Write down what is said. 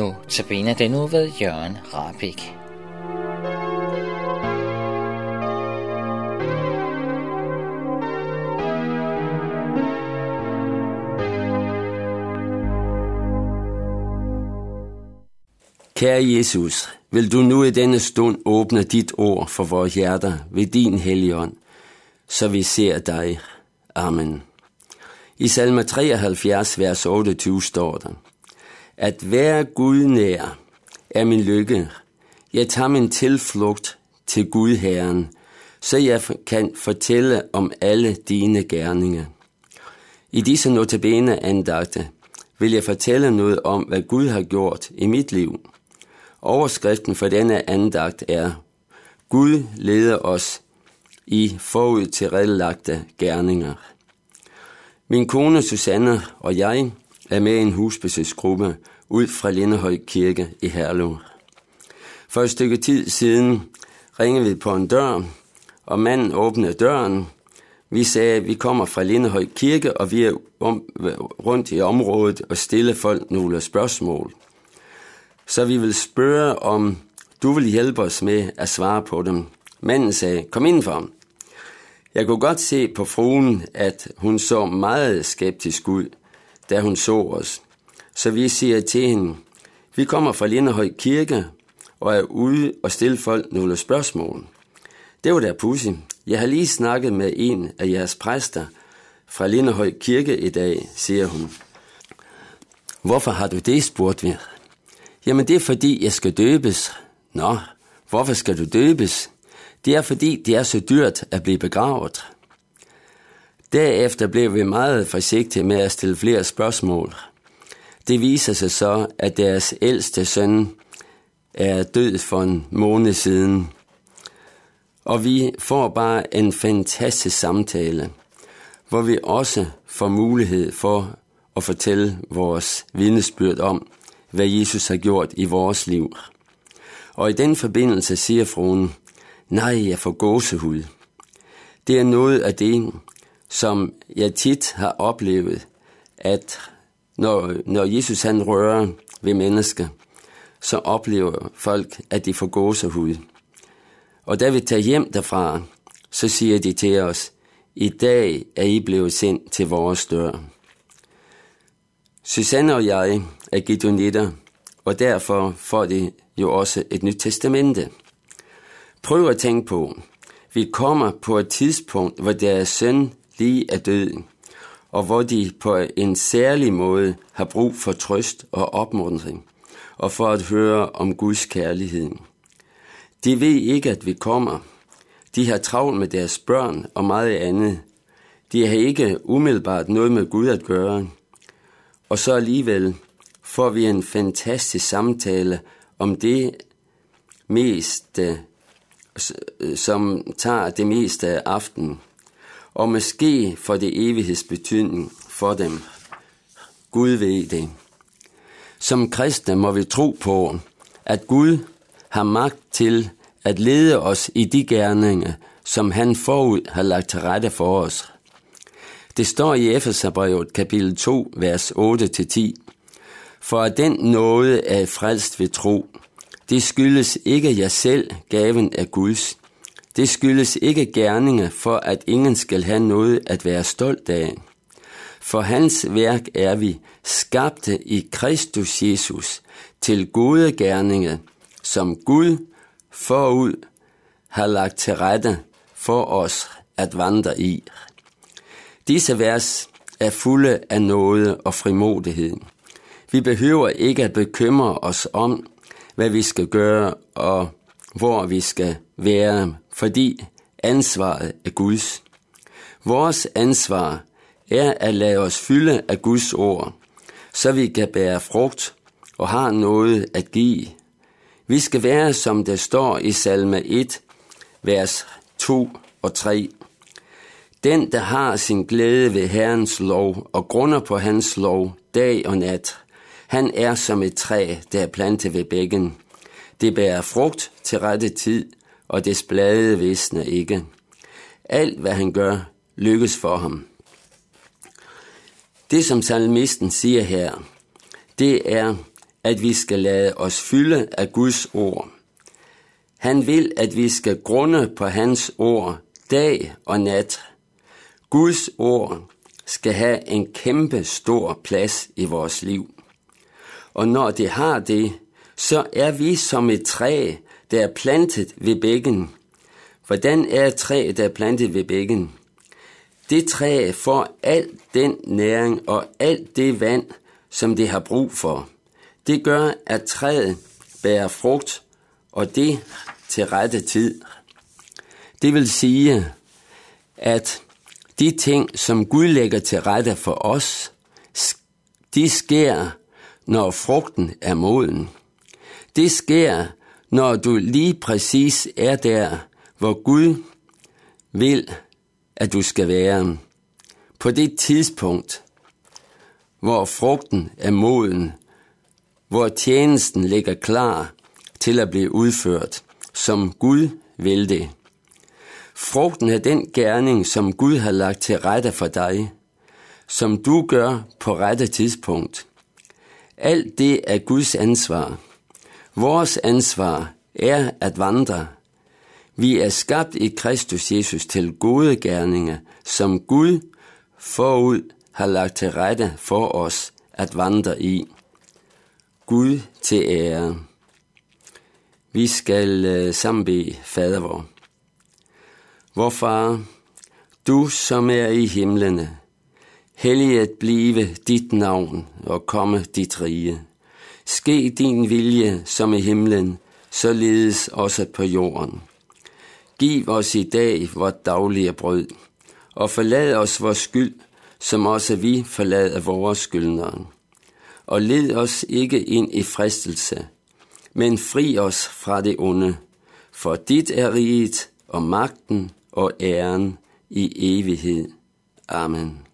Nu tabiner den nu ved Jørgen Rabik. Kære Jesus, vil du nu i denne stund åbne dit ord for vores hjerter ved din helligånd, så vi ser dig. Amen. I salme 73, vers 28 står der, at være Gud nær er min lykke. Jeg tager min tilflugt til Gud Herren, så jeg kan fortælle om alle dine gerninger. I disse notabene andagte vil jeg fortælle noget om, hvad Gud har gjort i mit liv. Overskriften for denne andagt er, Gud leder os i forud til redlagte gerninger. Min kone Susanne og jeg er med i en husbesøgsgruppe ud fra Lindehøj Kirke i Herlev. For et stykke tid siden ringede vi på en dør, og manden åbnede døren. Vi sagde, at vi kommer fra Lindehøj Kirke, og vi er om, rundt i området og stille folk nogle spørgsmål. Så vi vil spørge, om du vil hjælpe os med at svare på dem. Manden sagde, kom indenfor. Jeg kunne godt se på fruen, at hun så meget skeptisk ud, da hun så os. Så vi siger til hende, vi kommer fra Lindehøj Kirke og er ude og stille folk nogle spørgsmål. Det var der pussy. Jeg har lige snakket med en af jeres præster fra Lindehøj Kirke i dag, siger hun. Hvorfor har du det, spurgte vi. Jamen det er fordi, jeg skal døbes. Nå, hvorfor skal du døbes? Det er fordi, det er så dyrt at blive begravet. Derefter blev vi meget forsigtige med at stille flere spørgsmål. Det viser sig så, at deres ældste søn er død for en måned siden. Og vi får bare en fantastisk samtale, hvor vi også får mulighed for at fortælle vores vidnesbyrd om, hvad Jesus har gjort i vores liv. Og i den forbindelse siger fruen, nej, jeg får gåsehud. Det er noget af det, som jeg tit har oplevet, at når, når Jesus han rører ved mennesker, så oplever folk, at de får gåsehud. Og da vi tager hjem derfra, så siger de til os, i dag er I blevet sendt til vores dør. Susanne og jeg er gidonitter, og derfor får de jo også et nyt testamente. Prøv at tænke på, vi kommer på et tidspunkt, hvor deres søn lige er død, og hvor de på en særlig måde har brug for trøst og opmuntring, og for at høre om Guds kærlighed. De ved ikke, at vi kommer. De har travlt med deres børn og meget andet. De har ikke umiddelbart noget med Gud at gøre. Og så alligevel får vi en fantastisk samtale om det meste, som tager det meste af aftenen, og måske for det evighedsbetydning for dem. Gud ved det. Som kristne må vi tro på, at Gud har magt til at lede os i de gerninger, som han forud har lagt til rette for os. Det står i Efeserbrevet kapitel 2, vers 8-10. For at den nåde er frelst ved tro, det skyldes ikke jer selv, gaven af Guds. Det skyldes ikke gerninger for, at ingen skal have noget at være stolt af. For hans værk er vi, skabte i Kristus Jesus, til gode gerninger, som Gud forud har lagt til rette for os at vandre i. Disse vers er fulde af noget og frimodighed. Vi behøver ikke at bekymre os om, hvad vi skal gøre og hvor vi skal være, fordi ansvaret er Guds. Vores ansvar er at lade os fylde af Guds ord, så vi kan bære frugt og har noget at give. Vi skal være, som det står i salme 1, vers 2 og 3. Den, der har sin glæde ved Herrens lov og grunder på hans lov dag og nat, han er som et træ, der er plantet ved bækken. Det bærer frugt til rette tid, og dets blade visner ikke. Alt, hvad han gør, lykkes for ham. Det, som salmisten siger her, det er, at vi skal lade os fylde af Guds ord. Han vil, at vi skal grunde på hans ord dag og nat. Guds ord skal have en kæmpe stor plads i vores liv. Og når det har det, så er vi som et træ, der er plantet ved bækken. Hvordan er et træ, der er plantet ved bækken? Det træ får al den næring og alt det vand, som det har brug for. Det gør, at træet bærer frugt, og det til rette tid. Det vil sige, at de ting, som Gud lægger til rette for os, de sker, når frugten er moden. Det sker, når du lige præcis er der, hvor Gud vil, at du skal være. På det tidspunkt, hvor frugten er moden, hvor tjenesten ligger klar til at blive udført, som Gud vil det. Frugten er den gerning, som Gud har lagt til rette for dig, som du gør på rette tidspunkt. Alt det er Guds ansvar. Vores ansvar er at vandre. Vi er skabt i Kristus Jesus til gode gerninger, som Gud forud har lagt til rette for os at vandre i. Gud til ære. Vi skal øh, sammen bede fader vor. Vor far, du som er i himlene, helliget blive dit navn og komme dit rige. Ske din vilje som i himlen, således også på jorden. Giv os i dag vort daglige brød, og forlad os vores skyld, som også vi forlader vores skyldnere. Og led os ikke ind i fristelse, men fri os fra det onde, for dit er riget og magten og æren i evighed. Amen.